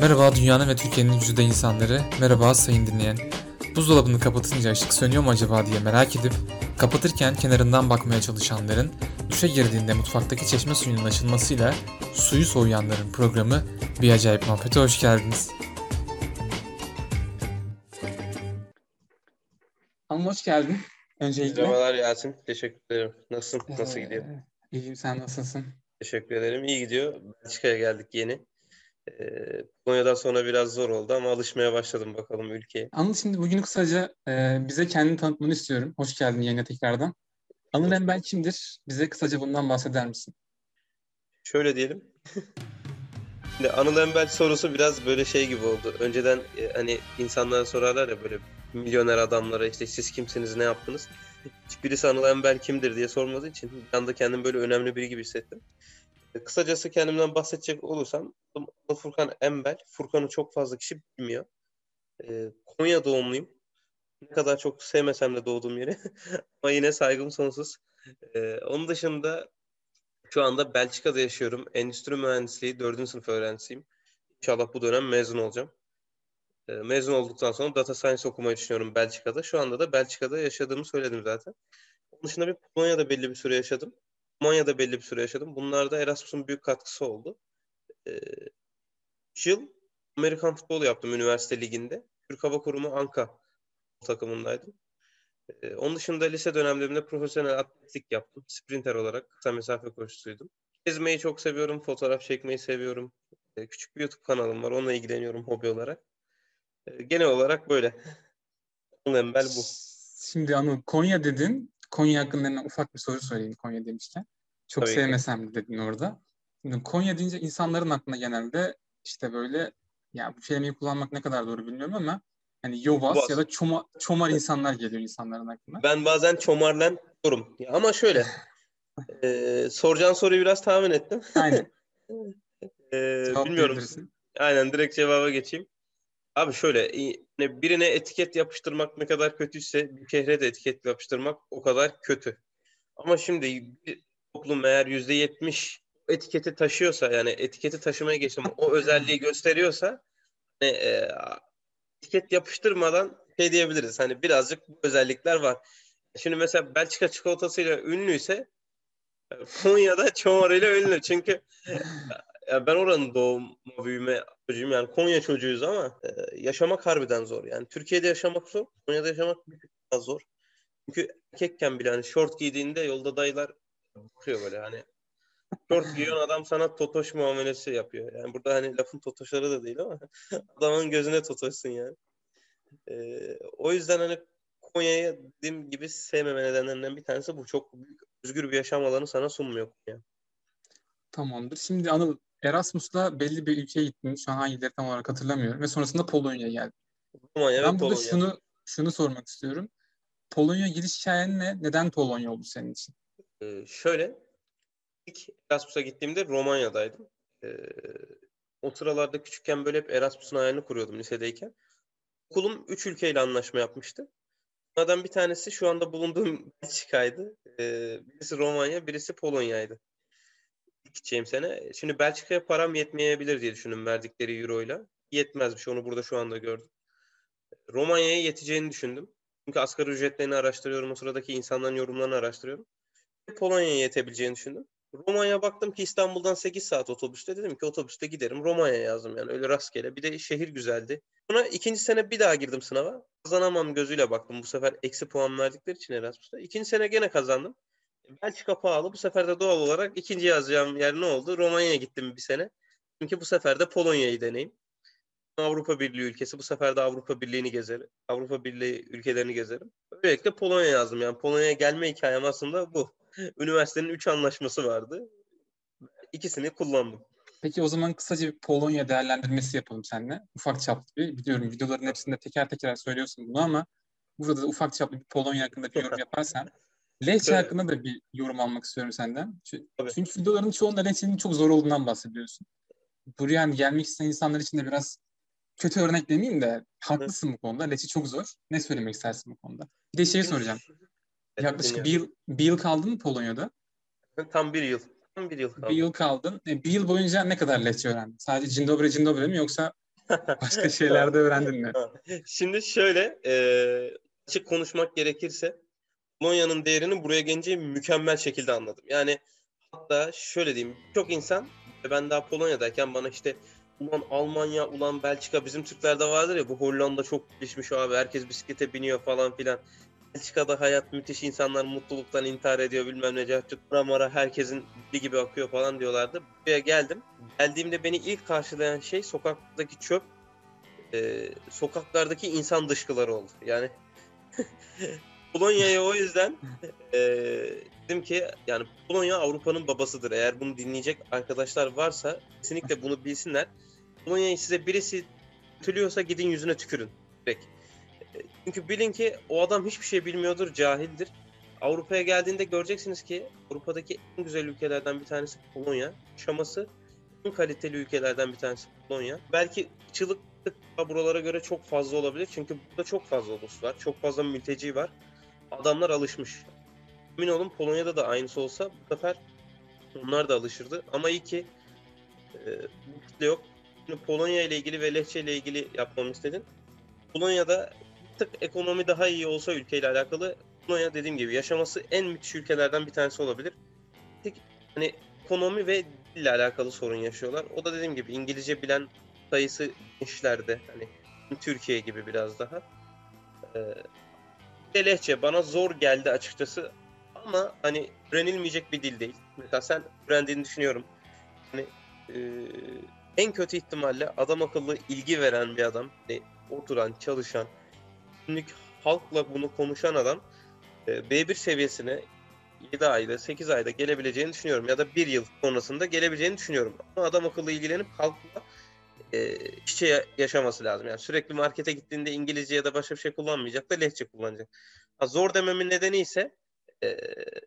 Merhaba dünyanın ve Türkiye'nin güzide insanları, merhaba sayın dinleyen. Buzdolabını kapatınca ışık sönüyor mu acaba diye merak edip kapatırken kenarından bakmaya çalışanların duşa girdiğinde mutfaktaki çeşme suyunun açılmasıyla suyu soğuyanların programı Bir Acayip Muhabbete hoş geldiniz. Hanım hoş geldin. Öncelikle. Merhabalar Yasin. Teşekkür ederim. Nasılsın? Nasıl Ee, gidiyor? İyiyim sen nasılsın? Teşekkür ederim. İyi gidiyor. Belçika'ya geldik yeni. Ee, Polonya'dan sonra biraz zor oldu ama alışmaya başladım bakalım ülkeye. Anıl şimdi bugün kısaca e, bize kendini tanıtmanı istiyorum. Hoş geldin yayına tekrardan. Anıl Enbel kimdir? Bize kısaca bundan bahseder misin? Şöyle diyelim. Şimdi Anıl Embel sorusu biraz böyle şey gibi oldu. Önceden e, hani insanlara sorarlar ya böyle milyoner adamlara işte siz kimsiniz, ne yaptınız? Hiçbirisi Anıl Embel kimdir diye sormadığı için bir anda kendimi böyle önemli biri gibi hissettim. E, Kısacası kendimden bahsedecek olursam Furkan Embel. Furkan'ı çok fazla kişi bilmiyor. E, Konya doğumluyum. Ne kadar çok sevmesem de doğduğum yeri. Ama yine saygım sonsuz. E, onun dışında şu anda Belçika'da yaşıyorum. Endüstri mühendisliği 4. sınıf öğrencisiyim. İnşallah bu dönem mezun olacağım. Ee, Mezun olduktan sonra data science okumayı düşünüyorum Belçika'da. Şu anda da Belçika'da yaşadığımı söyledim zaten. Onun dışında bir Polonya'da belli bir süre yaşadım. Almanya'da belli bir süre yaşadım. Bunlarda Erasmus'un büyük katkısı oldu. Ee, yıl Amerikan futbolu yaptım üniversite liginde. Türk Hava Kurumu Anka takımındaydım. Ee, onun dışında lise dönemlerimde profesyonel atletik yaptım. Sprinter olarak kısa mesafe koşucuydum. Gezmeyi çok seviyorum, fotoğraf çekmeyi seviyorum. Ee, küçük bir YouTube kanalım var, onunla ilgileniyorum hobi olarak. Ee, genel olarak böyle. Anıl Embel bu. Şimdi Anıl Konya dedin. Konya hakkında ufak bir soru sorayım Konya demişken. Çok Tabii sevmesem de dedin orada. Şimdi Konya deyince insanların aklına genelde işte böyle ya bu kelimeyi kullanmak ne kadar doğru bilmiyorum ama hani yobaz Yobaz. ya da çoma, çomar insanlar geliyor insanların aklına. Ben bazen çomarlan. Ya ama şöyle, e, soracağın soruyu biraz tahmin ettim. Aynen. Cevap bilmiyorum. Aynen direkt cevaba geçeyim. Abi şöyle birine etiket yapıştırmak ne kadar kötüyse bir şehre de etiket yapıştırmak o kadar kötü. Ama şimdi bir toplum eğer yüzde yetmiş etiketi taşıyorsa yani etiketi taşımaya geçtim o özelliği gösteriyorsa hani, e, etiket yapıştırmadan şey diyebiliriz. Hani birazcık bu özellikler var. Şimdi mesela Belçika çikolatasıyla ünlüyse e, Konya'da çomarıyla ünlü. Çünkü ben oranın doğma büyüme çocuğuyum yani Konya çocuğuyuz ama e, yaşamak harbiden zor. Yani Türkiye'de yaşamak zor, Konya'da yaşamak bir tık daha zor. Çünkü erkekken bile hani şort giydiğinde yolda dayılar bakıyor böyle hani şort giyiyorsun adam sana totoş muamelesi yapıyor. Yani burada hani lafın totoşları da değil ama adamın gözüne totoşsun yani. E, o yüzden hani Konya'yı dediğim gibi sevmeme nedenlerinden bir tanesi bu. Çok büyük, özgür bir yaşam alanı sana sunmuyor Konya. Tamamdır. Şimdi Anıl Erasmus'la belli bir ülkeye gittin. Şu an hangileri tam olarak hatırlamıyorum. Ve sonrasında Polonya'ya geldin. Romanya Ben burada Polonya. şunu şunu sormak istiyorum. Polonya giriş hikayen ne? Neden Polonya oldu senin için? Ee, şöyle, ilk Erasmus'a gittiğimde Romanya'daydım. Ee, o sıralarda küçükken böyle hep Erasmus'un hayalini kuruyordum lisedeyken. Okulum 3 ülkeyle anlaşma yapmıştı. Bunlardan bir tanesi şu anda bulunduğum Belçika'ydı. Ee, birisi Romanya, birisi Polonya'ydı. Gideceğim sene. Şimdi Belçika'ya param yetmeyebilir diye düşündüm verdikleri euroyla. Yetmezmiş, onu burada şu anda gördüm. Romanya'ya yeteceğini düşündüm. Çünkü asgari ücretlerini araştırıyorum, o sıradaki insanların yorumlarını araştırıyorum. Polonya'ya yetebileceğini düşündüm. Romanya baktım ki İstanbul'dan 8 saat otobüste. Dedim ki otobüste giderim. Romanya'ya yazdım yani öyle rastgele. Bir de şehir güzeldi. Sonra ikinci sene bir daha girdim sınava. Kazanamam gözüyle baktım. Bu sefer eksi puan verdikleri için Erasmus'ta. İkinci sene gene kazandım. Belçika pahalı. Bu sefer de doğal olarak ikinci yazacağım yer ne oldu? Romanya'ya gittim bir sene. Çünkü bu sefer de Polonya'yı deneyim. Avrupa Birliği ülkesi. Bu sefer de Avrupa Birliği'ni gezerim. Avrupa Birliği ülkelerini gezerim. Böylelikle Polonya yazdım. Yani Polonya'ya gelme hikayem aslında bu. Üniversitenin 3 anlaşması vardı. İkisini kullandım. Peki o zaman kısaca bir Polonya değerlendirmesi yapalım seninle. Ufak çaplı bir. Biliyorum videoların hepsinde teker teker söylüyorsun bunu ama burada da ufak çaplı bir Polonya hakkında bir yorum yaparsan. Lehçe Tabii. hakkında da bir yorum almak istiyorum senden. Çünkü, çünkü videoların çoğunda Lehçe'nin çok zor olduğundan bahsediyorsun. Buraya hani gelmek isteyen insanlar için de biraz kötü örnek demeyeyim de haklısın bu konuda. Lehçe çok zor. Ne söylemek istersin bu konuda? Bir de şeyi soracağım. Evet, Yaklaşık bir yıl, bir yıl kaldın mı Polonya'da? Tam bir yıl. Tam bir yıl kaldı. Bir yıl kaldın. E, bir yıl boyunca ne kadar Lehçe öğrendin? Sadece Dzień dobry mi yoksa Başka şeyler de öğrendin mi? Şimdi şöyle e, açık konuşmak gerekirse Polonya'nın değerini buraya gelince mükemmel şekilde anladım. Yani hatta şöyle diyeyim çok insan ben daha Polonya'dayken bana işte ulan Almanya, ulan Belçika bizim Türklerde vardır ya bu Hollanda çok gelişmiş abi herkes bisiklete biniyor falan filan. Belçika'da hayat müthiş insanlar mutluluktan intihar ediyor bilmem ne cahçut mara herkesin dili gibi akıyor falan diyorlardı. Buraya geldim. Geldiğimde beni ilk karşılayan şey sokaktaki çöp e, sokaklardaki insan dışkıları oldu. Yani Polonya'ya o yüzden e, dedim ki yani Polonya Avrupa'nın babasıdır. Eğer bunu dinleyecek arkadaşlar varsa kesinlikle bunu bilsinler. Polonya'yı size birisi kötülüyorsa gidin yüzüne tükürün. Direkt. Çünkü bilin ki o adam hiçbir şey bilmiyordur, cahildir. Avrupa'ya geldiğinde göreceksiniz ki Avrupa'daki en güzel ülkelerden bir tanesi Polonya. Yaşaması en kaliteli ülkelerden bir tanesi Polonya. Belki ırkçılık buralara göre çok fazla olabilir. Çünkü burada çok fazla ulus var. Çok fazla mülteci var. Adamlar alışmış. Emin olun Polonya'da da aynısı olsa bu sefer onlar da alışırdı. Ama iyi ki e, bu kitle yok. Şimdi Polonya ile ilgili ve Lehçe ile ilgili yapmamı istedin. Polonya'da tık ekonomi daha iyi olsa ülkeyle alakalı Polonya dediğim gibi yaşaması en müthiş ülkelerden bir tanesi olabilir. Tek hani ekonomi ve dille alakalı sorun yaşıyorlar. O da dediğim gibi İngilizce bilen sayısı gençlerde hani Türkiye gibi biraz daha. Ee, Lehçe bana zor geldi açıkçası ama hani öğrenilmeyecek bir dil değil. Mesela sen öğrendiğini düşünüyorum. Hani e, en kötü ihtimalle adam akıllı ilgi veren bir adam, hani oturan, çalışan, günlük halkla bunu konuşan adam e, B1 seviyesine 7 ayda, 8 ayda gelebileceğini düşünüyorum. Ya da 1 yıl sonrasında gelebileceğini düşünüyorum. Ama adam akıllı ilgilenip halkla e, yaşaması lazım. Yani sürekli markete gittiğinde İngilizce ya da başka bir şey kullanmayacak da lehçe kullanacak. Ha, zor dememin nedeni ise e,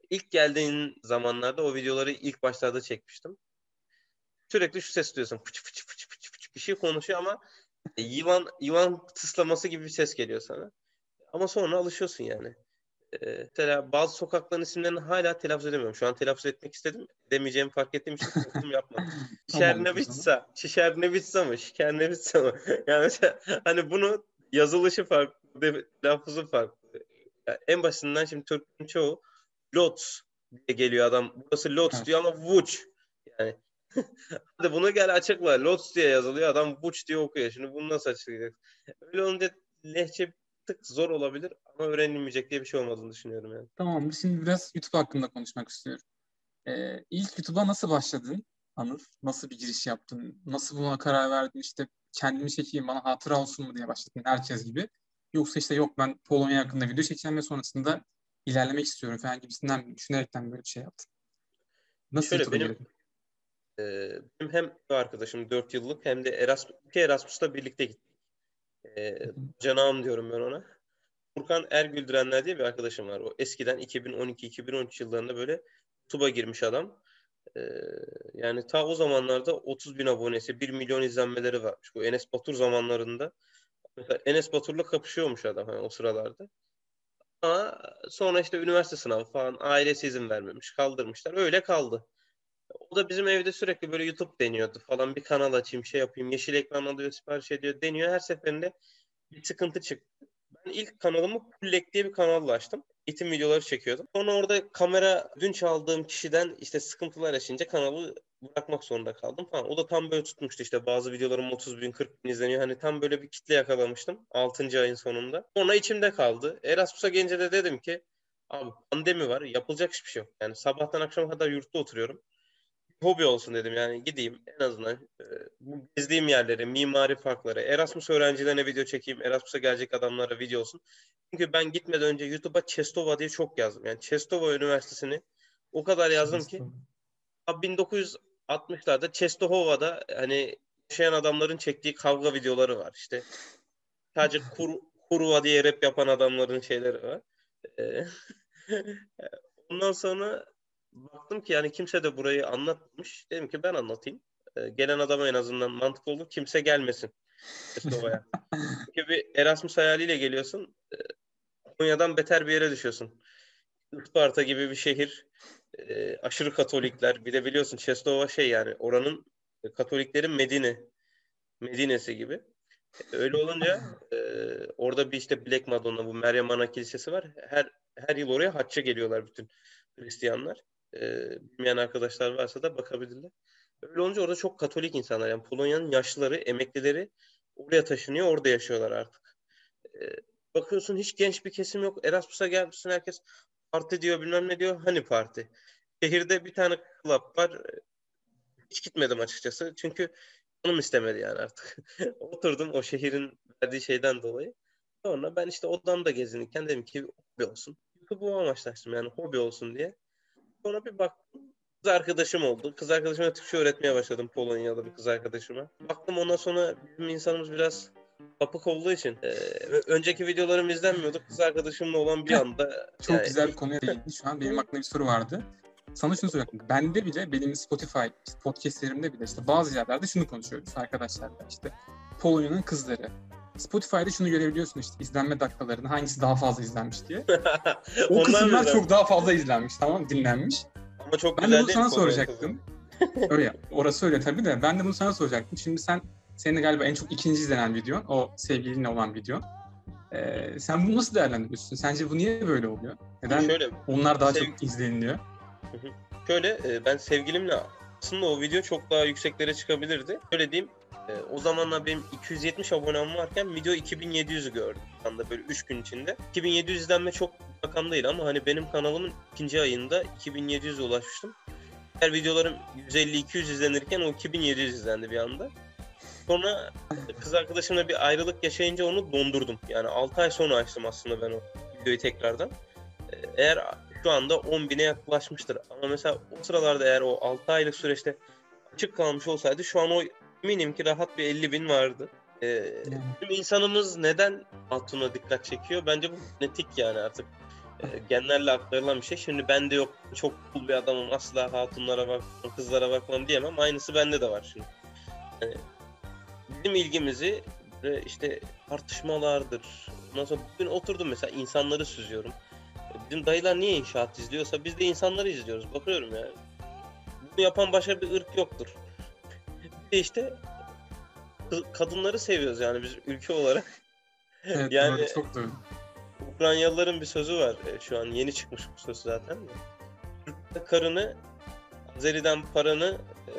ilk geldiğin zamanlarda o videoları ilk başlarda çekmiştim. Sürekli şu ses duyuyorsun. Fıç fıç fıç fıç fıç bir şey konuşuyor ama e, yılan yılan tıslaması gibi bir ses geliyor sana. Ama sonra alışıyorsun yani. E, mesela bazı sokakların isimlerini hala telaffuz edemiyorum. Şu an telaffuz etmek istedim. Demeyeceğimi fark ettiğim için korktum yapmadım. Şernevitsa, Şişernevitsa mı? Şikernevitsa mı? yani mesela hani bunu yazılışı farklı, telaffuzu farklı. Yani en basitinden şimdi Türk'ün çoğu Lots diye geliyor adam. Burası Lots Evet. diyor ama Vuç. Yani hadi bunu gel açıkla. Lots diye yazılıyor. Adam Vuç diye okuyor. Şimdi bunu nasıl açıklayacak? Öyle olunca lehçe tık zor olabilir ama öğrenilmeyecek diye bir şey olmadığını düşünüyorum yani. Tamam, şimdi biraz YouTube hakkında konuşmak istiyorum. Ee, ilk YouTube'a nasıl başladın Anıl? Nasıl bir giriş yaptın? Nasıl buna karar verdin? İşte kendimi çekeyim, bana hatıra olsun mu diye başladın herkes gibi. Yoksa işte yok ben Polonya hakkında video çekeceğim ve sonrasında ilerlemek istiyorum falan gibisinden düşünerekten böyle bir şey yaptın. Nasıl Şöyle, YouTube'a benim- girdin? Ee, benim hem arkadaşım 4 yıllık hem de Erasmus, iki Erasmus'ta birlikte gittik. Ee, canağım diyorum ben ona. Furkan Ergüldürenler diye bir arkadaşım var. O eskiden 2012-2013 yıllarında böyle YouTube'a girmiş adam. Ee, yani ta o zamanlarda 30 bin abonesi, 1 milyon izlenmeleri varmış. Bu Enes Batur zamanlarında. Mesela Enes Batur'la kapışıyormuş adam hani o sıralarda. Ama sonra işte üniversite sınavı falan ailesi izin vermemiş. Kaldırmışlar. Öyle kaldı. O da bizim evde sürekli böyle YouTube deniyordu falan. Bir kanal açayım, şey yapayım. Yeşil ekran alıyor, sipariş ediyor, deniyor. Her seferinde bir sıkıntı çıktı. Ben ilk kanalımı Pullek diye bir kanalla açtım. Eğitim videoları çekiyordum. Sonra orada kamera dün çaldığım kişiden işte sıkıntılar yaşayınca kanalı bırakmak zorunda kaldım falan. O da tam böyle tutmuştu işte bazı videolarım 30 bin 40 bin izleniyor. Hani tam böyle bir kitle yakalamıştım 6. ayın sonunda. Sonra içimde kaldı. Erasmus'a gelince de dedim ki abi pandemi var yapılacak hiçbir şey yok. Yani sabahtan akşama kadar yurtta oturuyorum hobi olsun dedim yani gideyim en azından e, bu gezdiğim yerleri, mimari farkları, Erasmus öğrencilerine video çekeyim, Erasmus'a gelecek adamlara video olsun. Çünkü ben gitmeden önce YouTube'a Çestova diye çok yazdım. Yani Çestova Üniversitesi'ni o kadar yazdım ki abi 1960'larda Çestohova'da hani yaşayan adamların çektiği kavga videoları var. İşte sadece kur, Kuruva diye rap yapan adamların şeyleri var. E, Ondan sonra baktım ki yani kimse de burayı anlatmamış. Dedim ki ben anlatayım. Ee, gelen adama en azından mantıklı olur. Kimse gelmesin Estova'ya. Çünkü bir Erasmus hayaliyle geliyorsun. e, Konya'dan beter bir yere düşüyorsun. Isparta gibi bir şehir. e, aşırı Katolikler. Bir de biliyorsun Çestova şey yani oranın e, Katoliklerin Medine. Medine'si gibi. Öyle olunca e, orada bir işte Black Madonna bu Meryem Ana Kilisesi var. Her her yıl oraya hacca geliyorlar bütün Hristiyanlar. E, bilmeyen arkadaşlar varsa da bakabilirler. Öyle olunca orada çok Katolik insanlar yani Polonya'nın yaşlıları, emeklileri oraya taşınıyor, orada yaşıyorlar artık. E, bakıyorsun hiç genç bir kesim yok. Erasmus'a gelmişsin herkes parti diyor bilmem ne diyor. Hani parti? Şehirde bir tane club var. Hiç gitmedim açıkçası. Çünkü canım istemedi yani artık. Oturdum o şehrin verdiği şeyden dolayı. Sonra ben işte odamda gezinirken dedim ki hobi olsun. YouTube'u amaçlaştım yani hobi olsun diye. Sonra bir baktım kız arkadaşım oldu. Kız arkadaşıma Türkçe öğretmeye başladım Polonyalı bir kız arkadaşıma. Baktım ondan sonra bizim insanımız biraz kapık olduğu için e, önceki videolarım izlenmiyordu. Kız arkadaşımla olan bir anda Çok yani- güzel bir konuya değindin. Şu an benim aklımda bir soru vardı. Sana şunu soracaktım. Bende bile benim Spotify podcastlerimde bile işte bazı yerlerde şunu konuşuyoruz arkadaşlarla işte Polonya'nın kızları. Spotify'da şunu görebiliyorsun işte izlenme dakikalarını hangisi daha fazla izlenmiş diye. O kısımlar çok daha fazla izlenmiş tamam dinlenmiş. Ama çok Ben de güzel bunu değil sana soracaktım. öyle orası öyle tabii de ben de bunu sana soracaktım. Şimdi sen senin de galiba en çok ikinci izlenen videon o sevgilinle olan videon. Ee, sen bunu nasıl değerlendiriyorsun? Sence bu niye böyle oluyor? Neden? Şöyle onlar daha Sev- çok izleniliyor? Şöyle e, ben sevgilimle aslında o video çok daha yükseklere çıkabilirdi. Öyle diyeyim. E, O zamanlar benim 270 abonem varken video 2700'ü gördüm. Anda böyle 3 gün içinde. 2700 izlenme çok rakam değil ama hani benim kanalımın ikinci ayında 2700'e ulaşmıştım. Diğer videolarım 150-200 izlenirken o 2700 izlendi bir anda. Sonra kız arkadaşımla bir ayrılık yaşayınca onu dondurdum. Yani 6 ay sonra açtım aslında ben o videoyu tekrardan. E, Eğer şu anda 10 bine yaklaşmıştır. Ama mesela o sıralarda eğer o 6 aylık süreçte açık kalmış olsaydı şu an o eminim ki rahat bir 50 bin vardı. Ee, Yani. bizim insanımız neden Hatun'a dikkat çekiyor? Bence bu genetik yani artık. Ee, genlerle aktarılan bir şey. Şimdi bende yok çok cool bir adamım asla hatunlara bakmam, kızlara bakmam diyemem. Aynısı bende de var şimdi. Yani bizim ilgimizi işte tartışmalardır. Ondan sonra bugün oturdum mesela insanları süzüyorum. Bizim dayılar niye inşaat izliyorsa biz de insanları izliyoruz. Bakıyorum ya. Bunu yapan başka bir ırk yoktur. İşte kadınları seviyoruz yani biz ülke olarak. Evet Yani- çok doğru. Ukraynalıların bir sözü var. e, Şu an yeni çıkmış bu söz zaten de. Türk'te karını, Azeri'den paranı, e,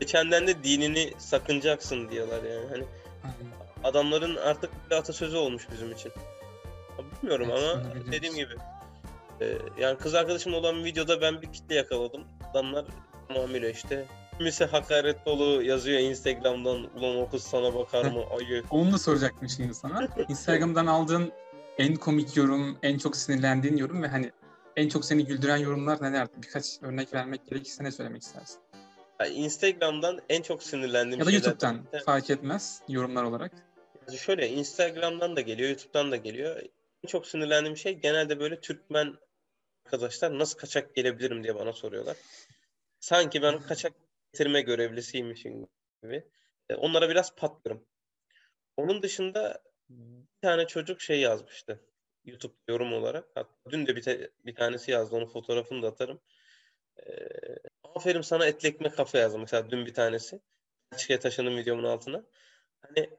geçenden de dinini sakınacaksın diyorlar yani. Hani adamların artık bir atasözü olmuş bizim için. Bilmiyorum Evet, ama dediğim gibi e, yani kız arkadaşımla olan videoda ben bir kitle yakaladım. Adamlar tamamıyla işte kimisi hakaret dolu yazıyor Instagram'dan ulan o kız sana bakar mı ayı. Onu da soracaktım şimdi sana. Instagram'dan aldığın en komik yorum, en çok sinirlendiğin yorum ve hani en çok seni güldüren yorumlar nelerdi? Birkaç örnek vermek gerekirse ne söylemek istersin? Yani Instagram'dan en çok sinirlendiğim Ya da şeyler- YouTube'dan fark etmez yorumlar olarak. Yani Şöyle Instagram'dan da geliyor, YouTube'dan da geliyor. En çok sinirlendiğim şey genelde böyle Türkmen arkadaşlar nasıl kaçak gelebilirim diye bana soruyorlar. Sanki ben kaçak getirme görevlisiymişim gibi. E, Onlara biraz patlarım. Onun dışında bir tane çocuk şey yazmıştı. YouTube yorum olarak. Hatta dün de bir, te- bir tanesi yazdı. Onun fotoğrafını da atarım. E, aferin sana etli ekmek kafe yazdı mesela dün bir tanesi. Belçika'ya taşındım videomun altına. Hani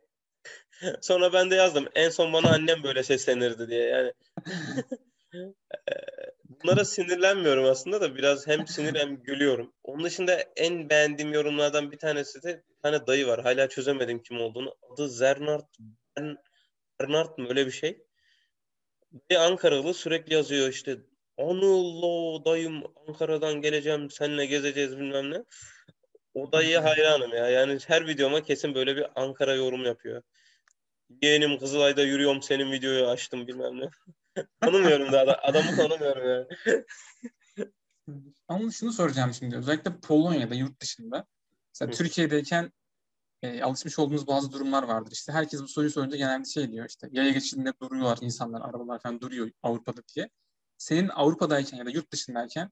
Sonra ben de yazdım. En son bana annem böyle seslenirdi diye. Yani Eee, bunlara sinirlenmiyorum aslında da biraz hem sinir hem gülüyorum. Onun dışında en beğendiğim yorumlardan bir tanesi de bir tane dayı var. Hala çözemedim kim olduğunu. Adı Zernart Ben Bernard mı öyle bir şey. Bir Ankaralı sürekli yazıyor işte Anıl dayım Ankara'dan geleceğim seninle gezeceğiz bilmem ne. O dayıya hayranım ya. Yani her videoma kesin böyle bir Ankara yorum yapıyor. Yeğenim Kızılay'da yürüyorum senin videoyu açtım bilmem ne. Tanımıyorum da adam, adamı tanımıyorum yani. Ama şunu soracağım şimdi. Özellikle Polonya'da, yurt dışında. Mesela Hı. Türkiye'deyken e, alışmış olduğumuz bazı durumlar vardır. İşte herkes bu soruyu sorunca genelde şey diyor işte yaya geçidinde duruyorlar insanlar, arabalar falan duruyor Avrupa'da diye. Senin Avrupa'dayken ya da yurt dışındayken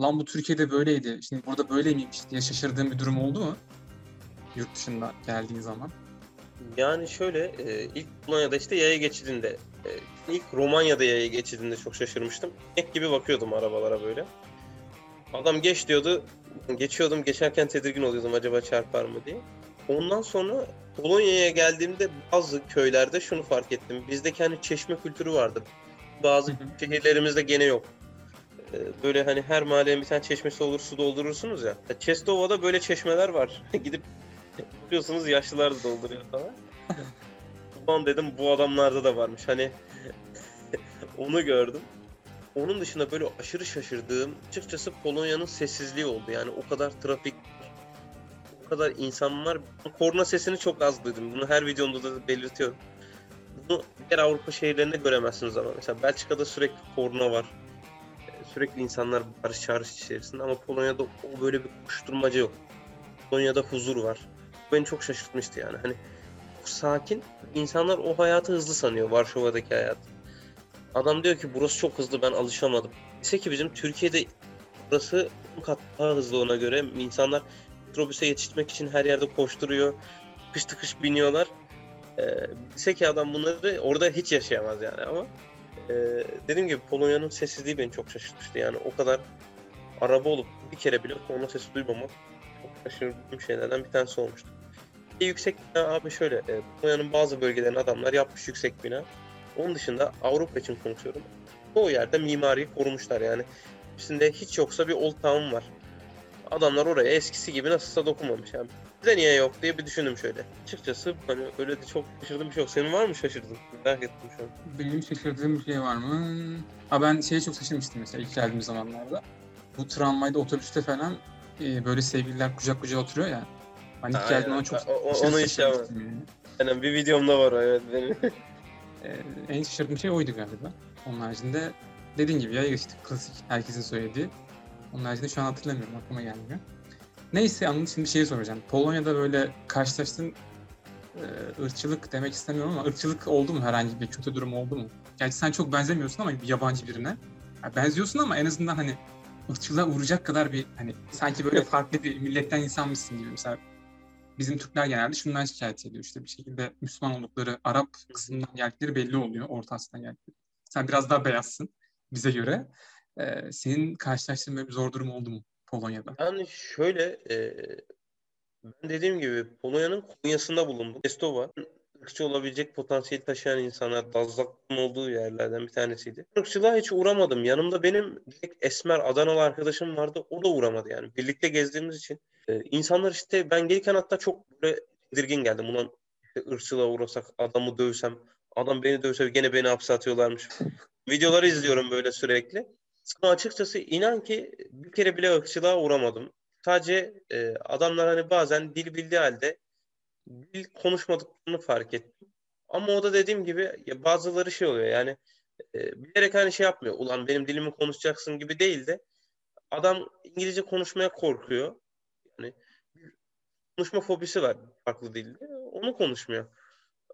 lan bu Türkiye'de böyleydi, şimdi burada böyle miymiş diye şaşırdığın bir durum oldu mu? Yurt dışında geldiğin zaman. Yani şöyle e, ilk Polonya'da işte yaya geçidinde e, ilk Romanya'da yaya geçidinde çok şaşırmıştım. Ek gibi bakıyordum arabalara böyle. Adam geç diyordu. Geçiyordum. Geçerken tedirgin oluyordum acaba çarpar mı diye. Ondan sonra Polonya'ya geldiğimde bazı köylerde şunu fark ettim. Bizdeki hani çeşme kültürü vardı. Bazı şehirlerimizde gene yok. Ee, Böyle hani her mahallenin bir tane çeşmesi olur su doldurursunuz ya. Çestova'da böyle çeşmeler var. Gidip biliyorsunuz yaşlılar da dolduruyor falan. Ulan dedim bu adamlarda da varmış. Hani onu gördüm. Onun dışında böyle aşırı şaşırdığım açıkçası Polonya'nın sessizliği oldu. Yani o kadar trafik o kadar insanlar korna sesini çok az duydum. Bunu her videomda da belirtiyorum. Bunu diğer Avrupa şehirlerinde göremezsiniz ama mesela Belçika'da sürekli korna var. Sürekli insanlar barış çağrış içerisinde ama Polonya'da o böyle bir koşturmaca yok. Polonya'da huzur var. Beni çok şaşırtmıştı yani. Hani sakin. İnsanlar o hayatı hızlı sanıyor Varşova'daki hayat. Adam diyor ki burası çok hızlı ben alışamadım. Ise ki bizim Türkiye'de burası 10 kat daha hızlı ona göre. İnsanlar metrobüse yetişmek için her yerde koşturuyor. Tıkış tıkış biniyorlar. Ee, ki adam bunları orada hiç yaşayamaz yani ama e, dediğim gibi Polonya'nın sessizliği beni çok şaşırtmıştı. Yani o kadar araba olup bir kere bile korna sesi duymamak çok şaşırdığım şeylerden bir tanesi olmuştu. Yüksek bina abi şöyle, e, Polonya'nın bazı bölgelerini adamlar yapmış yüksek bina. Onun dışında Avrupa için konuşuyorum. Çoğu yerde mimariyi korumuşlar yani. Üstünde hiç yoksa bir old town var. Adamlar oraya eskisi gibi nasılsa dokunmamış yani. Bize niye yok diye bir düşündüm şöyle. Açıkçası hani öyle de çok şaşırdığım bir şey yok. Senin var mı şaşırdın? Merak ettim şu an. Benim şaşırdığım bir şey var mı? Ha ben şeye çok şaşırmıştım mesela ilk geldiğim zamanlarda. Bu tramvayda, otobüste falan e, böyle sevgililer kucak kucağa oturuyor ya. Hani ilk aynen. ona çok O- o- onu hiç şaşırmıştım yani. Aynen bir videomda var o, evet benim. Ee, en şaşırdığım şey oydu galiba. Onun haricinde dediğin gibi ya işte klasik herkesin söylediği. Onun haricinde şu an hatırlamıyorum aklıma gelmiyor. Neyse Anıl şimdi bir şey soracağım. Polonya'da böyle karşılaştığın e, ırkçılık demek istemiyorum ama ırkçılık oldu mu herhangi bir kötü durum oldu mu? Gerçi sen çok benzemiyorsun ama bir yabancı birine. Ya benziyorsun ama en azından hani ırkçılığa uğrayacak kadar bir hani sanki böyle farklı bir milletten insanmışsın gibi. Mesela bizim Türkler genelde şundan şikayet ediyor. İşte bir şekilde Müslüman oldukları Arap kısmından geldikleri belli oluyor. Orta Asya'dan geldikleri. Sen biraz daha beyazsın bize göre. Ee, senin karşılaştığın böyle bir zor durum oldu mu Polonya'da? Yani şöyle e, ben dediğim gibi Polonya'nın Konya'sında bulundum. Estova ırkçı olabilecek potansiyel taşıyan insanlar Dazlak'ın olduğu yerlerden bir tanesiydi. Irkçılığa hiç uğramadım. Yanımda benim direkt esmer Adanalı arkadaşım vardı. O da uğramadı yani. Birlikte gezdiğimiz için. E, insanlar işte ben gelirken hatta çok böyle tedirgin geldim. Ulan işte ırkçılığa uğrasak adamı dövsem adam beni dövse gene beni hapse atıyorlarmış. Videoları izliyorum böyle sürekli. Ama açıkçası inan ki bir kere bile ırkçılığa uğramadım. Sadece e, adamlar hani bazen dil bildiği halde dil konuşmadıklarını fark ettim. Ama o da dediğim gibi ya bazıları şey oluyor yani e, bilerek hani şey yapmıyor. Ulan benim dilimi konuşacaksın gibi değil de adam İngilizce konuşmaya korkuyor. Yani konuşma fobisi var farklı dilde. Onu konuşmuyor.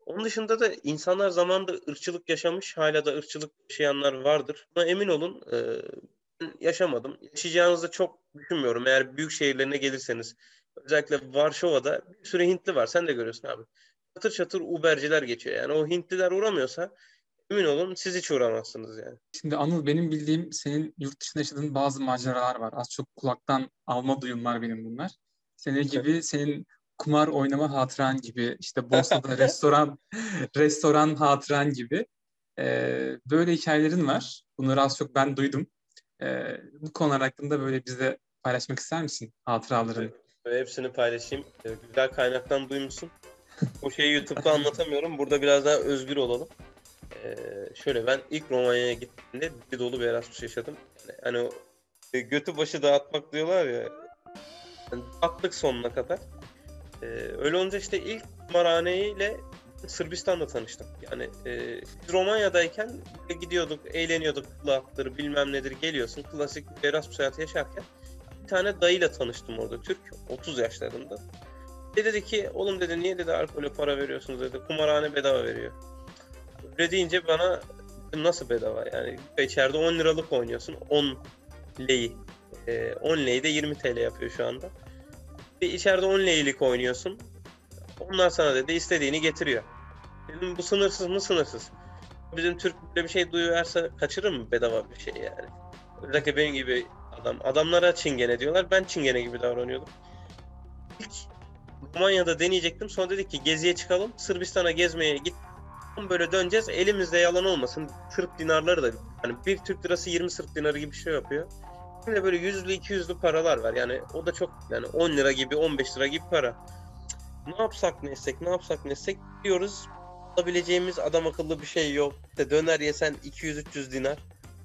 Onun dışında da insanlar zamanında ırkçılık yaşamış, hala da ırkçılık yaşayanlar vardır. Buna emin olun e, yaşamadım. Yaşayacağınızı çok düşünmüyorum. Eğer büyük şehirlerine gelirseniz, özellikle Varşova'da bir sürü Hintli var. Sen de görüyorsun abi. Çatır çatır Uberciler geçiyor. Yani o Hintliler uğramıyorsa emin olun siz hiç uğramazsınız yani. Şimdi Anıl benim bildiğim senin yurt dışında yaşadığın bazı maceralar var. Az çok kulaktan alma duyumlar benim bunlar. Senin gibi senin kumar oynama hatıran gibi işte Bosna'da restoran restoran hatıran gibi Ee, böyle hikayelerin var. Bunları az çok ben duydum. Ee, bu konular hakkında böyle bizle paylaşmak ister misin hatıralarını? Hepsini paylaşayım. Ee, Güzel kaynaktan duymuşsun. O şeyi YouTube'da anlatamıyorum. Burada biraz daha özgür olalım. Ee, şöyle ben ilk Romanya'ya gittiğimde bir dolu bir Erasmus yaşadım. Yani, hani e, götü başı dağıtmak diyorlar ya. Yani sonuna kadar. Ee, öyle olunca işte ilk kumarhaneyle Sırbistan'da tanıştım. Yani e, biz Romanya'dayken gidiyorduk, eğleniyorduk, club'tır bilmem nedir geliyorsun. Klasik Erasmus hayatı yaşarken bir tane dayıyla tanıştım orada Türk 30 yaşlarında. Ve dedi ki oğlum dedi niye dedi alkole para veriyorsunuz dedi kumarhane bedava veriyor. Öyle deyince bana nasıl bedava yani içeride 10 liralık oynuyorsun 10 leyi. Ee, 10 leyi de 20 TL yapıyor şu anda. Ve içeride 10 leylik oynuyorsun. Onlar sana dedi istediğini getiriyor. Dedim bu sınırsız mı sınırsız. Bizim Türk böyle bir şey duyarsa kaçırır mı bedava bir şey yani. Özellikle benim gibi adam. Adamlara çingene diyorlar. Ben çingene gibi davranıyordum. İlk Romanya'da deneyecektim. Sonra dedik ki geziye çıkalım. Sırbistan'a gezmeye git. Böyle döneceğiz. Elimizde yalan olmasın. Sırp dinarları da hani bir Türk lirası 20 Sırp dinarı gibi bir şey yapıyor. Şimdi böyle yüzlü 200'lü paralar var. Yani o da çok yani 10 lira gibi 15 lira gibi para. Ne yapsak ne etsek ne yapsak ne etsek diyoruz. Alabileceğimiz adam akıllı bir şey yok. İşte döner yesen 200-300 dinar.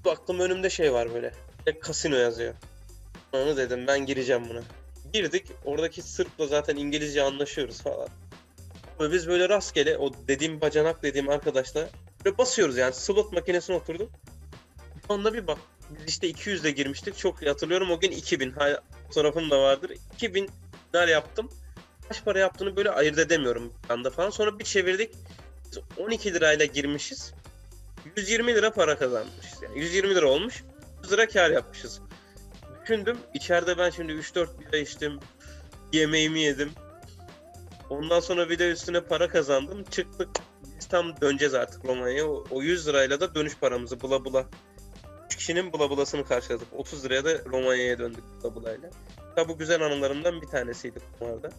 Baktım önümde şey var böyle. Kasino yazıyor. Onu dedim ben gireceğim buna. Girdik. Oradaki Sırp'la zaten İngilizce anlaşıyoruz falan. Ve biz böyle rastgele o dediğim bacanak dediğim arkadaşla böyle basıyoruz yani slot makinesine oturduk. Onda bir bak. Biz işte 200 ile girmiştik. Çok hatırlıyorum o gün 2000. Hala fotoğrafım da vardır. 2000 dinar yaptım. Kaç para yaptığını böyle ayırt edemiyorum bir anda falan. Sonra bir çevirdik. Biz 12 lirayla girmişiz. 120 lira para kazanmışız. Yani 120 lira olmuş. 100 lira kar yapmışız. Düşündüm. İçeride ben şimdi 3-4 bira içtim. Yemeğimi yedim. Ondan sonra bir de üstüne para kazandım. Çıktık. Biz tam döneceğiz artık Romanya'ya. O, o 100 lirayla da dönüş paramızı bula bula. 3 kişinin bula bulasını karşıladık. 30 liraya da Romanya'ya döndük bula bulayla. Tabi bu güzel anılarımdan bir tanesiydi kumarda.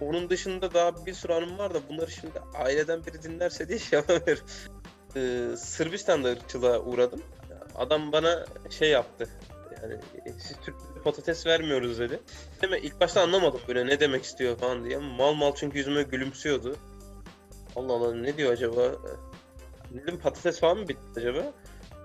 Onun dışında daha bir sürü anım var da bunları şimdi aileden biri dinlerse diye şey yapamıyorum. Ee, Sırbistan'da ırkçılığa uğradım. Adam bana şey yaptı. Yani siz Türk patates vermiyoruz dedi. Mi? İlk başta anlamadım böyle ne demek istiyor falan diye. Mal mal çünkü yüzüme gülümsüyordu. Allah Allah ne diyor acaba? Dedim patates falan mı bitti acaba?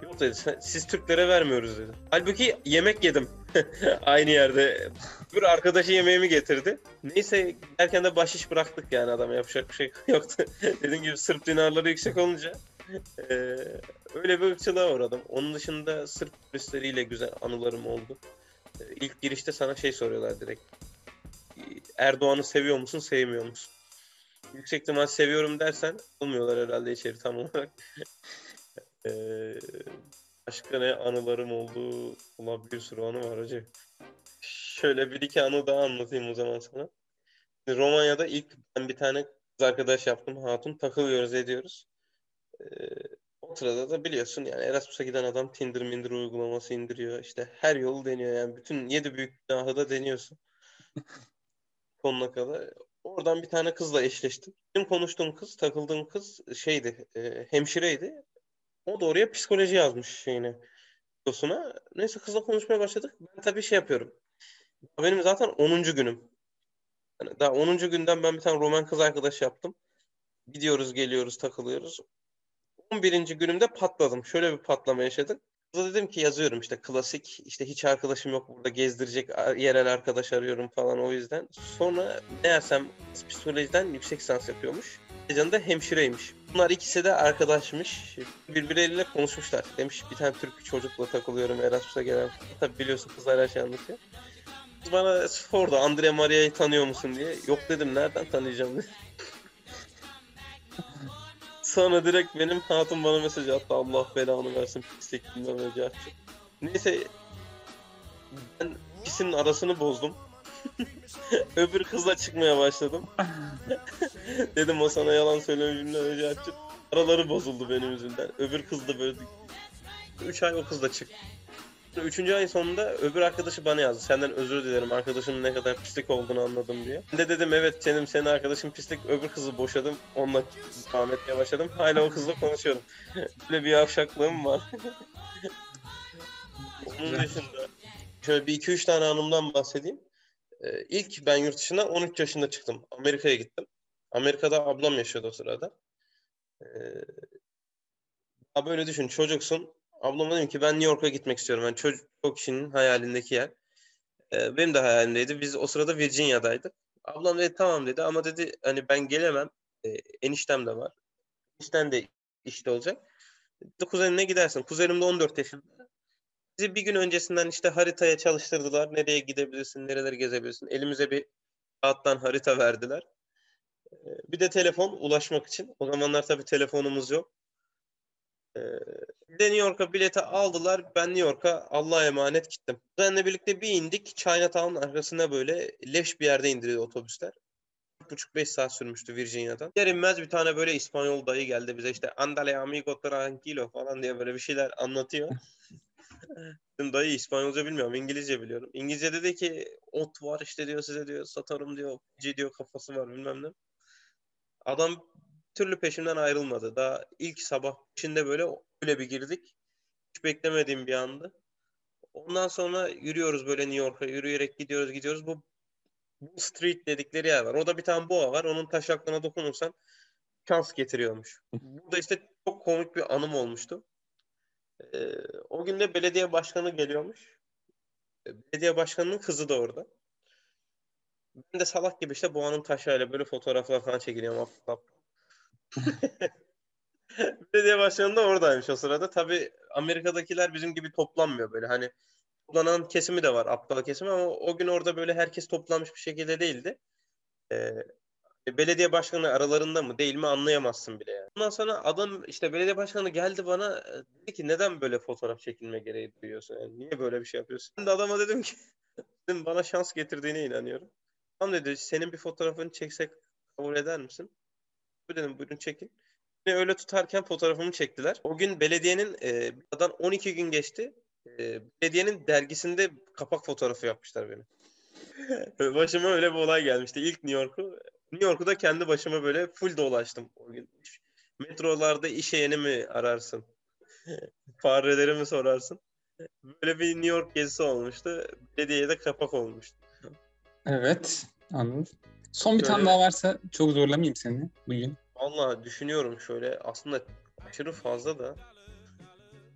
Yok dedi siz Türklere vermiyoruz dedi. Halbuki yemek yedim. Aynı yerde. Bir arkadaşı yemeğimi getirdi. Neyse derken de bahşiş bıraktık yani adama yapacak bir şey yoktu. Dediğim gibi Sırp dinarları yüksek olunca öyle bir ırkçılığa uğradım. Onun dışında Sırp turistleriyle güzel anılarım oldu. Ee, ilk girişte sana şey soruyorlar direkt. Erdoğan'ı seviyor musun, sevmiyor musun? Yüksek ihtimal seviyorum dersen olmuyorlar herhalde içeri tam olarak. ee, başka ne anılarım oldu? Ulan bir sürü anı var hacı. Şöyle bir iki anı daha anlatayım o zaman sana. Romanya'da ilk ben bir tane kız arkadaş yaptım. Hatun takılıyoruz ediyoruz. Ee, o sırada da biliyorsun yani Erasmus'a giden adam Tinder Minder uygulaması indiriyor. İşte her yolu deniyor yani. Bütün yedi büyük günahı da deniyorsun. Sonuna kadar. Oradan bir tane kızla eşleştim. Benim konuştuğum kız, takıldığım kız şeydi, e, hemşireydi. O da oraya psikoloji yazmış şeyine. Dosuna. Neyse kızla konuşmaya başladık. Ben tabii şey yapıyorum. Benim zaten 10. günüm. Yani daha 10. günden ben bir tane roman kız arkadaş yaptım. Gidiyoruz, geliyoruz, takılıyoruz. 11. günümde patladım. Şöyle bir patlama yaşadık. Kıza dedim ki yazıyorum işte klasik işte hiç arkadaşım yok burada gezdirecek yerel arkadaş arıyorum falan o yüzden. Sonra meğersem psikolojiden yüksek lisans yapıyormuş. Heyecan da hemşireymiş. Bunlar ikisi de arkadaşmış. Birbirleriyle konuşmuşlar. Demiş bir tane Türk çocukla takılıyorum Erasmus'a gelen. Tabi biliyorsun kızlar her şey anlatıyor. Kız bana sordu Andre Maria'yı tanıyor musun diye. Yok dedim nereden tanıyacağım diye. Sonra direkt benim hatun bana mesaj attı. Allah belanı versin pislik bilmem önce attı. Neyse ben ikisinin arasını bozdum. Öbür kızla çıkmaya başladım. Dedim o sana yalan söylememden önce açıp araları bozuldu benim yüzümden. Öbür kız da böyle 3 ay o kızla çık. Üçüncü ay sonunda öbür arkadaşı bana yazdı. Senden özür dilerim arkadaşımın ne kadar pislik olduğunu anladım diye. Ben de dedim evet senin senin arkadaşın pislik. Öbür kızı boşadım. Onunla devam etmeye başladım. Hala o kızla konuşuyorum. Böyle bir yavşaklığım var. Onun dışında şöyle bir iki üç tane anımdan bahsedeyim. Ee, ilk ben yurt dışına 13 yaşında çıktım. Amerika'ya gittim. Amerika'da ablam yaşıyordu o sırada. Ee, böyle düşün çocuksun Ablama dedim ki ben New York'a gitmek istiyorum. Yani çocuk çok kişinin hayalindeki yer. Ee, benim de hayalimdeydi. Biz o sırada Virginia'daydık. Ablam dedi tamam dedi ama dedi hani ben gelemem. Ee, eniştem de var. Enişten de işte olacak. Dedi, kuzenine gidersin. Kuzenim de 14 yaşında. Bizi bir gün öncesinden işte haritaya çalıştırdılar. Nereye gidebilirsin, nereleri gezebilirsin. Elimize bir kağıttan harita verdiler. Ee, bir de telefon ulaşmak için. O zamanlar tabii telefonumuz yok. De New York'a bileti aldılar. Ben New York'a Allah'a emanet gittim. Benle birlikte bir indik. Chinatown'un arkasına böyle leş bir yerde indirdi otobüsler. 4,5-5 saat sürmüştü Virginia'dan. Yer inmez bir tane böyle İspanyol dayı geldi bize işte andale amigo tranquilo falan diye böyle bir şeyler anlatıyor. Dedim dayı İspanyolca bilmiyorum, İngilizce biliyorum. İngilizce dedi ki ot var işte diyor size diyor satarım diyor. C diyor kafası var bilmem ne. Adam türlü peşimden ayrılmadı. Daha ilk sabah içinde böyle öyle bir girdik. Hiç beklemediğim bir andı. Ondan sonra yürüyoruz böyle New York'a. Yürüyerek gidiyoruz gidiyoruz. Bu Bull Street dedikleri yer var. Orada bir tane boğa var. Onun taşaklarına dokunursan şans getiriyormuş. Burada işte çok komik bir anım olmuştu. Ee, o gün de belediye başkanı geliyormuş. Ee, Belediye başkanının kızı da orada. Ben de salak gibi işte boğanın taşağıyla böyle fotoğraflar falan çekiliyorum. Belediye başkanı da oradaymış o sırada. Tabii Amerika'dakiler bizim gibi toplanmıyor böyle. Hani toplanan kesimi de var, aptal kesimi ama o gün orada böyle herkes toplanmış bir şekilde değildi. Ee, belediye başkanı aralarında mı değil mi anlayamazsın bile yani. Ondan sonra adam işte belediye başkanı geldi bana e, dedi ki neden böyle fotoğraf çekilme gereği duyuyorsun? Yani niye böyle bir şey yapıyorsun? Ben de adama dedim ki dedim, bana şans getirdiğine inanıyorum. Tamam dedi senin bir fotoğrafını çeksek kabul eder misin? Dedim buyurun çekin. Beni öyle tutarken fotoğrafımı çektiler. O gün belediyenin e, aradan 12 gün geçti. E, belediyenin dergisinde kapak fotoğrafı yapmışlar beni. Başıma öyle bir olay gelmişti. İlk New York'u New York'u da kendi başıma böyle full dolaştım o gün. Metrolarda iş yeğeni mi ararsın? Fareleri mi sorarsın? Böyle bir New York gezisi olmuştu. Belediyeye de kapak olmuştu. Evet. Anladım. Son bir Şöyle- tane daha varsa çok zorlamayayım seni bugün. Vallahi düşünüyorum şöyle aslında aşırı fazla da.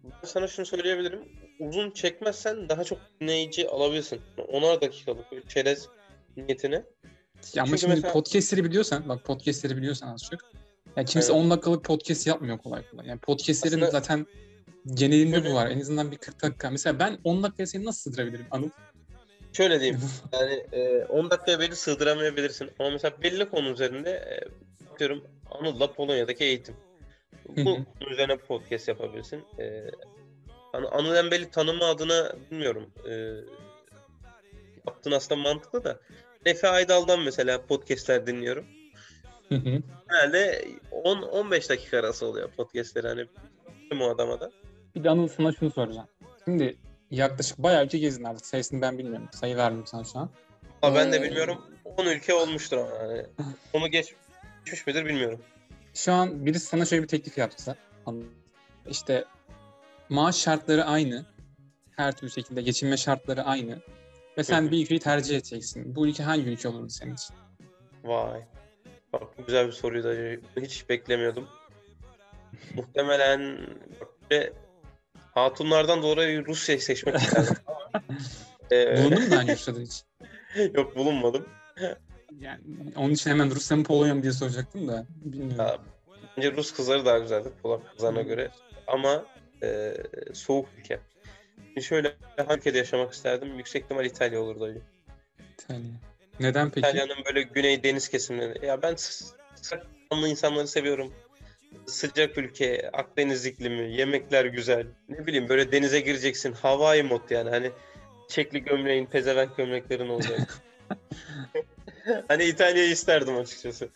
Ben sana şunu söyleyebilirim. Uzun çekmezsen daha çok dinleyici alabilirsin. 10'ar dakikalık bir çerez niyetine. Ya ama şimdi mesela- podcastleri biliyorsan, bak podcastleri biliyorsan az çok. Ya kimse Evet. 10 dakikalık podcast yapmıyor kolay kolay. Yani podcastlerin Aslında- zaten genelinde bu var. En azından bir 40 dakika. Mesela ben 10 dakikaya seni nasıl sığdırabilirim Anıl? Şöyle diyeyim. Yani e, 10 dakikaya beni sığdıramayabilirsin. Ama mesela belli konu üzerinde e, atıyorum Anıl'la Polonya'daki eğitim. Bu üzerine podcast yapabilirsin. E, hani Anıl Embel'i tanıma adına bilmiyorum. E, yaptığın aslında mantıklı da. Efe Aydal'dan mesela podcastler dinliyorum. Genelde 10-15 dakika arası oluyor podcastleri hani o adama da. bir de Anıl sana şunu soracağım. Şimdi yaklaşık bayağı ülke gezdin artık. Sayısını ben bilmiyorum. Sayı verdim sana şu an. Ama ben de Ee, bilmiyorum 10 ülke olmuştur ama yani. Onu geç, geçmiş midir bilmiyorum. Şu an birisi sana şöyle bir teklif yapsa. İşte maaş şartları aynı. Her türlü şekilde geçinme şartları aynı. Ve sen Hı bir ülkeyi tercih edeceksin. Bu ülke hangi ülke olurdu senin için? Vay. Bak bu güzel bir soruydu. Hiç beklemiyordum. Muhtemelen böyle hatunlardan dolayı Rusya'yı seçmek isterdim. Ee, Bulundun mu daha önce Rusya'da hiç? yok bulunmadım. Yani onun için hemen Rusya mı Polonya mı diye soracaktım da bilmiyorum. Ya, bence Rus kızları daha güzeldi Polak kızlarına göre. Ama e, soğuk ülke. Şimdi şöyle hangi ülkede yaşamak isterdim? Yüksek ihtimal İtalya olurdu. öyle. İtalya. Neden peki? İtalya'nın böyle güney deniz kesimleri. Ya ben s- sıcakkanlı insanları seviyorum. Sıcak ülke, Akdeniz iklimi, yemekler güzel. Ne bileyim böyle denize gireceksin. Hawaii mod yani hani çekli gömleğin, pezevenk gömleklerin olacak. hani İtalya'yı isterdim açıkçası.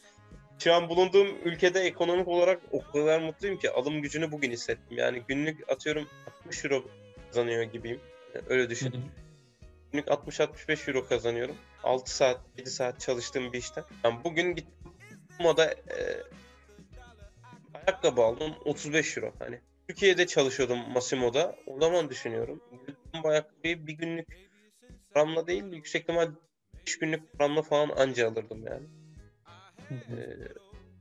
Şu an bulunduğum ülkede ekonomik olarak o kadar mutluyum ki alım gücünü bugün hissettim. Yani günlük atıyorum 60 euro kazanıyor gibiyim. Öyle Hı düşün. hı. Günlük 60-65 euro kazanıyorum. 6 saat, 7 saat çalıştığım bir işten. Yani bugün gittim moda e, ayakkabı aldım 35 euro. Hani Türkiye'de çalışıyordum Massimo'da. O zaman düşünüyorum. Bu ayakkabıyı bir günlük paramla değil, yüksek ihtimal 5 günlük paramla falan anca alırdım yani. Ee,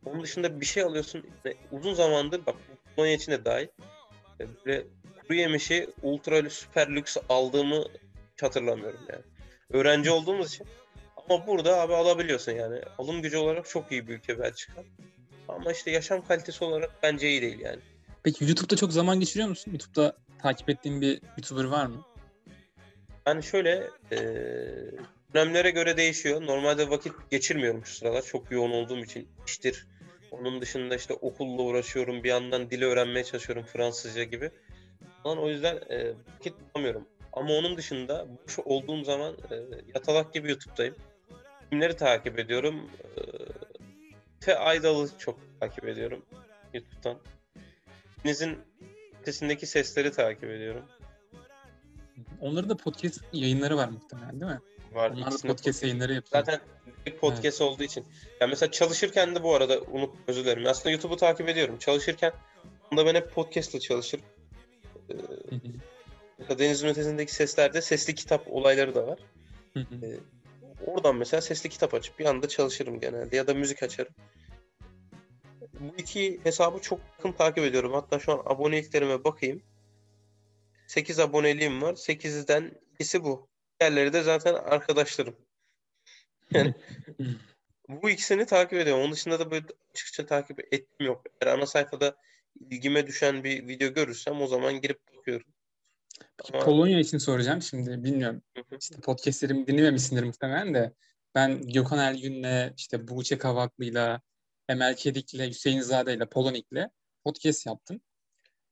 onun dışında bir şey alıyorsun. Yani uzun zamandır bak Polonya için de dahil. e, Böyle kuru yemişi ultra süper lüks aldığımı hatırlamıyorum yani. Öğrenci olduğumuz için. Ama burada abi alabiliyorsun yani. Alım gücü olarak çok iyi bir ülke Belçika. Ama işte yaşam kalitesi olarak bence iyi değil yani. Peki YouTube'da çok zaman geçiriyor musun? YouTube'da takip ettiğin bir YouTuber var mı? Yani şöyle e, dönemlere göre değişiyor. Normalde vakit geçirmiyorum şu sıralar. Çok yoğun olduğum için iştir. Onun dışında işte okulla uğraşıyorum. Bir yandan dili öğrenmeye çalışıyorum Fransızca gibi. Falan o yüzden e, vakit bulamıyorum. Ama onun dışında boş olduğum zaman e, yatalak gibi YouTube'dayım. Filmleri takip ediyorum. E, Fe Aydal'ı çok takip ediyorum YouTube'dan. Deniz'in sesindeki sesleri takip ediyorum. onların da podcast yayınları var muhtemelen değil mi? Var. Onlar da podcast yayınları yapıyor. Zaten bir podcast olduğu için. Ya mesela çalışırken de bu arada unut özür dilerim. Aslında YouTube'u takip ediyorum. Çalışırken onda ben hep podcast'la çalışırım. Ee, Denizin Ötesi'ndeki seslerde sesli kitap olayları da var. hı hı. Ee, oradan mesela sesli kitap açıp bir anda çalışırım genelde ya da müzik açarım. Bu iki hesabı çok yakın takip ediyorum. Hatta şu an aboneliklerime bakayım. 8 aboneliğim var. 8'den ikisi bu. Diğerleri de zaten arkadaşlarım. Yani bu ikisini takip ediyorum. Onun dışında da böyle açıkça takip ettiğim yok. Eğer ana sayfada ilgime düşen bir video görürsem o zaman girip bakıyorum. Ama- Polonya için soracağım şimdi bilmiyorum. İşte podcastlerimi dinlememişsindir muhtemelen de. Ben Gökhan Ergün'le, işte Buğçe Kavaklı'yla, Emel Kedik'le, Hüseyin Zade'yle, Polonik'le podcast yaptım.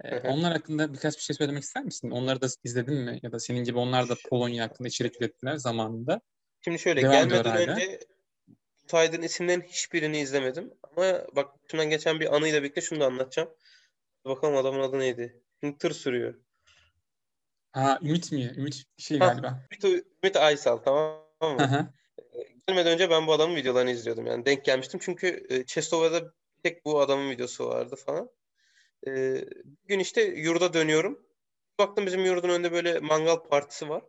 Ee, Hı hı. onlar hakkında birkaç bir şey söylemek ister misin? Onları da izledin mi? Ya da senin gibi onlar da Polonya hakkında içerik ürettiler zamanında. Şimdi şöyle Devam gelmeden önce Taydın isimlerin hiçbirini izlemedim. Ama bak şundan geçen bir anıyla birlikte şunu da anlatacağım. Bakalım adamın adı neydi? Şimdi tır sürüyor. Ha Ümit mi? Ümit şey Ha. galiba. Ümit, Ümit Aysal tamam Hı mı? hı. Gelmeden önce ben bu adamın videolarını izliyordum. Yani denk gelmiştim. Çünkü e, tek bu adamın videosu vardı falan. E, bir gün işte yurda dönüyorum. Baktım bizim yurdun önünde böyle mangal partisi var.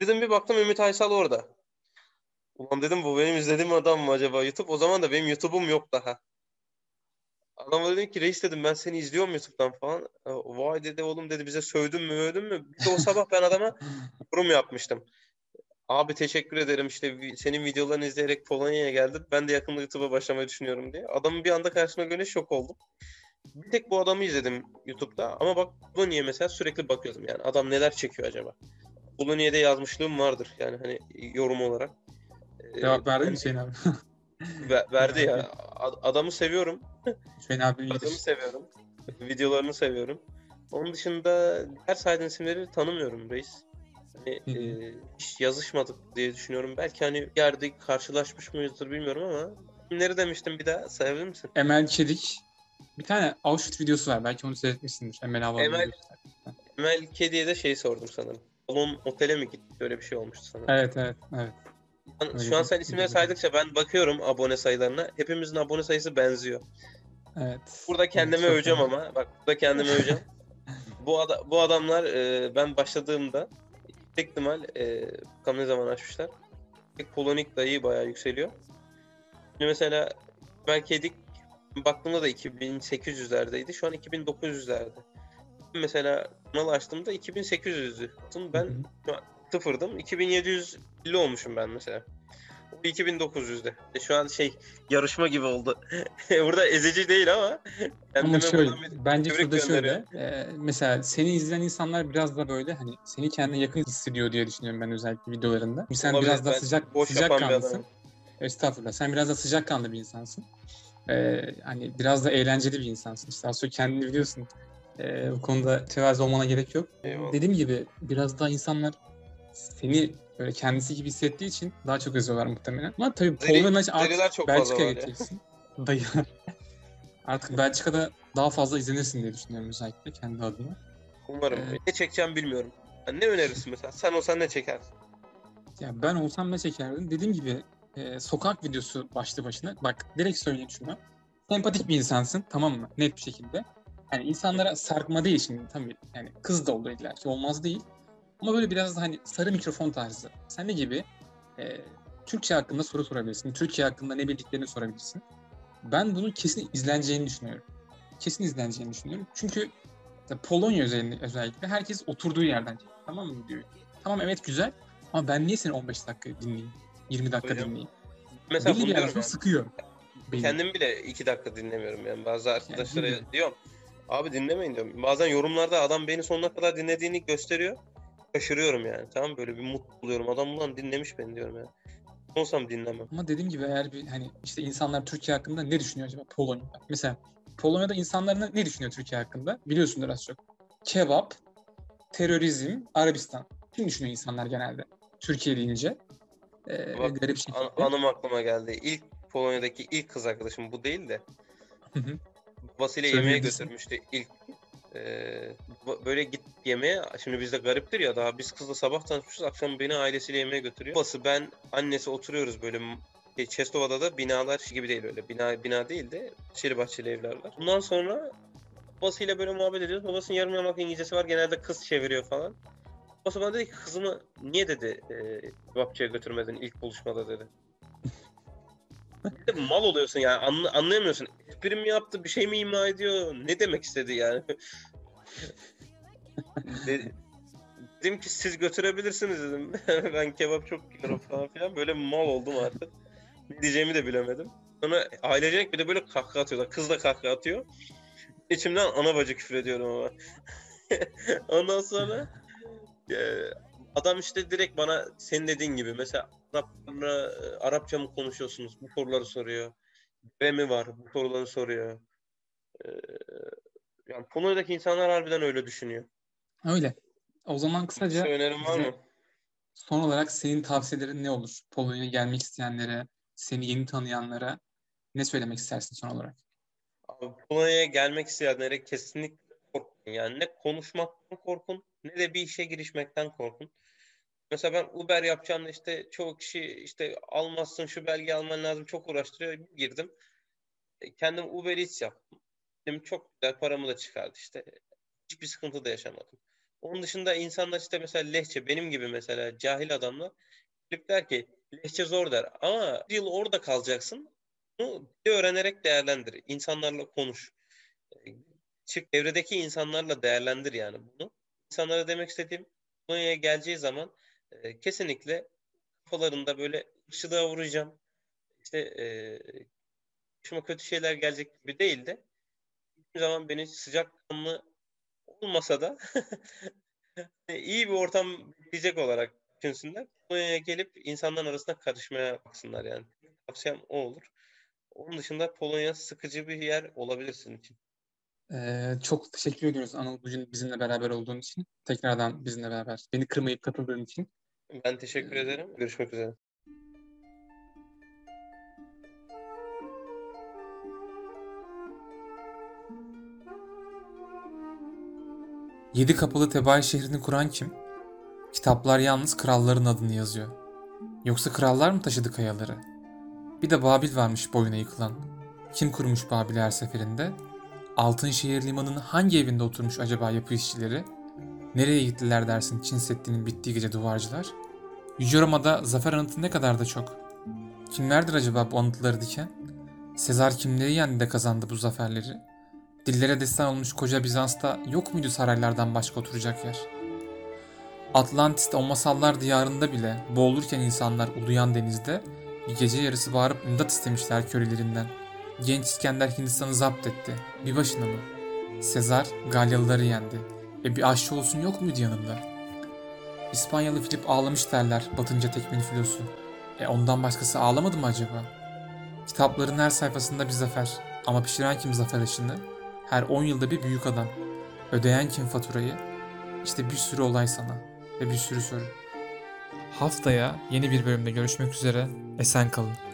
Girdim bir baktım Ümit Aysal orada. Ulan dedim bu benim izlediğim adam mı acaba YouTube? O zaman da benim YouTube'um yok daha. Adama dedim ki reis dedim ben seni izliyorum YouTube'dan falan. Vay dedi oğlum dedi bize sövdün mü övdün mü? Bir de o sabah ben adama yorum yapmıştım. Abi teşekkür ederim işte senin videolarını izleyerek Polonya'ya geldim. Ben de yakında YouTube'a başlamayı düşünüyorum diye. Adamın bir anda karşısına göre şok oldum. Bir tek bu adamı izledim YouTube'da ama bak Polonya'ya mesela sürekli bakıyordum yani adam neler çekiyor acaba? Polonya'da yazmışlığım vardır yani hani yorum olarak. Ee, Cevap verdin mi Hüseyin abi? Ve- verdi ya. Ad- Adamı seviyorum. Hüseyin abi iyidir. Adamı seviyorum. Videolarını seviyorum. Onun dışında diğer saydığın isimleri tanımıyorum reis. Hani Hı hı. e, hiç yazışmadık diye düşünüyorum. Belki hani bir yerde karşılaşmış mıyızdır bilmiyorum ama kimleri demiştim bir daha sayabilir misin? Emel Çedik. Bir tane Auschwitz videosu var. Belki onu seyretmişsindir. Emel Havalı Emel-. Emel Kedi'ye de şey sordum sanırım. Salon otele mi gitti? Böyle bir şey olmuştu sanırım. Evet evet evet. Ben- öyle Şu an sen isimleri saydıkça ben bakıyorum abone sayılarına. Hepimizin abone sayısı benziyor. Evet. Burada kendimi çok öveceğim önemli. ama. Bak burada kendimi öveceğim. bu ada- bu adamlar e, ben başladığımda tek ihtimal e, bakalım ne zaman açmışlar. Tek Polonik dayı bayağı yükseliyor. Şimdi mesela belki edik baktığımda da 2800'lerdeydi. Şu an 2900'lerde. Mesela kanal açtığımda 2800'dü. Ben Hı hı. şu an sıfırdım. 2750 olmuşum ben mesela. O 2900'de. E, Şu an şey yarışma gibi oldu. Burada ezici değil ama Ama şöyle, bence şurada şöyle, e, mesela seni izleyen insanlar biraz da böyle hani seni kendine yakın hissediyor diye düşünüyorum ben özellikle videolarında. Sen Olabilir, biraz daha sıcak sıcak kanlısın. Estağfurullah. Sen biraz da sıcakkanlı bir insansın. Ee, hani biraz da eğlenceli bir insansın. İşte sonra kendini biliyorsun. Ee, bu konuda tevazu olmana gerek yok. Eyvallah. Dediğim gibi biraz daha insanlar seni böyle kendisi gibi hissettiği için daha çok yazıyorlar muhtemelen. Ama tabii Zeri- Polonya'dan zeriler artık Belçika'ya geçeceksin. Dayılar. Artık Belçika'da daha fazla izlenirsin diye düşünüyorum özellikle kendi adıma. Umarım. Evet. Ne çekeceğim bilmiyorum. Yani ne önerirsin mesela? Sen olsan ne çekersin? Ya ben olsam ne çekerdim? Dediğim gibi e, sokak videosu başlı başına. Bak direkt söyleyeyim şunu. Sempatik bir insansın tamam mı? Net bir şekilde. Yani insanlara sarkma değil şimdi tabii. Yani kız da olur illa ki olmaz değil. Ama böyle biraz da hani sarı mikrofon tarzı. Sen ne gibi e, Türkçe hakkında soru sorabilirsin. Türkiye hakkında ne bildiklerini sorabilirsin. Ben bunun kesin izleneceğini düşünüyorum. Kesin izleneceğini düşünüyorum. Çünkü ya Polonya özelinde, özellikle herkes oturduğu yerden. Tamam mı diyor. Tamam evet güzel ama ben niye seni 15 dakika dinleyeyim? 20 dakika Hocam, dinleyeyim? Mesela Belli bunu bir yerden yani. sıkıyor. beni. Kendim bile iki dakika dinlemiyorum yani. Bazı arkadaşlara bilmiyorum. diyorum. Abi dinlemeyin diyorum. Bazen yorumlarda adam beni sonuna kadar dinlediğini gösteriyor. Şaşırıyorum yani. Tamam böyle bir mutlu oluyorum. Adam ulan dinlemiş beni diyorum yani. Olsam dinlemem. Ama dediğim gibi eğer bir hani işte insanlar Türkiye hakkında ne düşünüyor acaba Polonya'da? Mesela Polonya'da insanlar ne- ne düşünüyor Türkiye hakkında? Biliyorsundur az çok. Kebap, terörizm, Arabistan. Kim düşünüyor insanlar genelde? Türkiye deyince. Ee, Bak, garip şekilde. An- anım aklıma geldi. İlk Polonya'daki ilk kız arkadaşım bu değil de Hı hı. babasıyla yemeğe götürmüştü ilk Ee, böyle git yemeğe. Şimdi bizde gariptir ya daha biz kızla sabah tanışmışız akşam beni ailesiyle yemeğe götürüyor. Babası ben annesi oturuyoruz böyle şey, Çestova'da da binalar gibi değil öyle. Bina bina değil de bahçeli bahçeli evler var. Bundan sonra babasıyla böyle muhabbet ediyoruz. Babasının yarım yamalak İngilizcesi var. Genelde kız çeviriyor falan. Babası bana dedi ki kızımı niye dedi e, kebapçıya götürmedin ilk buluşmada dedi. Mal oluyorsun yani anla- anlayamıyorsun. Espri mi yaptı bir şey mi ima ediyor ne demek istedi yani. De- dedim ki siz götürebilirsiniz dedim. ben kebap çok yiyorum falan filan. Böyle mal oldum artık. Ne diyeceğimi de bilemedim. Sonra ailecek bir de böyle kahkaha atıyorlar. Kız da kahkaha atıyor. İçimden ana bacı küfür ediyorum ama. Ondan sonra e, adam işte direkt bana senin dediğin gibi mesela Araplarla, e, Arapça mı konuşuyorsunuz? Bu soruları soruyor. Ve mi var? Bu soruları soruyor. E, yani Polonya'daki insanlar harbiden öyle düşünüyor. Öyle. O zaman kısaca Başka önerin var mı? son olarak senin tavsiyelerin ne olur? Polonya'ya gelmek isteyenlere, seni yeni tanıyanlara ne söylemek istersin son olarak? Abi, Polonya'ya gelmek isteyenlere kesinlikle korkun. Yani ne konuşmaktan korkun ne de bir işe girişmekten korkun. Mesela ben Uber yapacağım işte çoğu kişi işte almazsın şu belgeyi alman lazım çok uğraştırıyor. Bir girdim. E, Kendim Uber Eats yaptım. Çok güzel paramı da çıkardı işte. Hiçbir sıkıntı da yaşamadım. Onun dışında insanlar işte mesela lehçe benim gibi mesela cahil adamlar gelip der ki lehçe zor der. Ama bir yıl orada kalacaksın. Bunu dili öğrenerek değerlendir. İnsanlarla konuş. E, Çık çevredeki insanlarla değerlendir yani bunu. İnsanlara demek istediğim Polonya'ya geleceği zaman e, kesinlikle kafalarında böyle ırkçılığa vuracağım. İşte e, kötü şeyler gelecek gibi değil de hiçbir zaman beni sıcakkanlı olmasa da iyi bir ortam bekleyecek olarak düşünsünler. Polonya'ya gelip insanların arasında karışmaya baksınlar yani. Tavsiyem o olur. Onun dışında Polonya sıkıcı bir yer olabilir sizin için. Ee, çok teşekkür ediyoruz Anıl bugün bizimle beraber olduğun için. Tekrardan bizimle beraber. Beni kırmayıp katıldığın için. Ben teşekkür ederim. Görüşmek üzere. Yedi kapılı Tebai şehrini kuran kim? Kitaplar yalnız kralların adını yazıyor. Yoksa krallar mı taşıdı kayaları? Bir de Babil varmış boyuna yıkılan. Kim kurmuş Babil'i her seferinde? Altınşehir limanının hangi evinde oturmuş acaba yapı işçileri? Nereye gittiler dersin Çin Seddi'nin bittiği gece duvarcılar? Yüce Roma'da zafer anıtı ne kadar da çok. Kimlerdir acaba bu anıtları diken? Sezar kimleri yendi de kazandı bu zaferleri? Dillere destan olmuş koca Bizans'ta yok muydu saraylardan başka oturacak yer? Atlantis'te o masallar diyarında bile boğulurken insanlar uluyan denizde bir gece yarısı bağırıp imdat istemişler kölelerinden. Genç İskender Hindistan'ı zapt etti. Bir başına mı? Sezar Galyalıları yendi. E bir aşçı olsun yok muydu yanında? İspanyalı Filip ağlamış derler batınca tekmeni filosu. E ondan başkası ağlamadı mı acaba? Kitapların her sayfasında bir zafer. Ama pişiren kim zafer aşını? Her 10 yılda bir büyük adam. Ödeyen kim faturayı? İşte bir sürü olay sana ve bir sürü soru. Haftaya yeni bir bölümde görüşmek üzere. Esen kalın.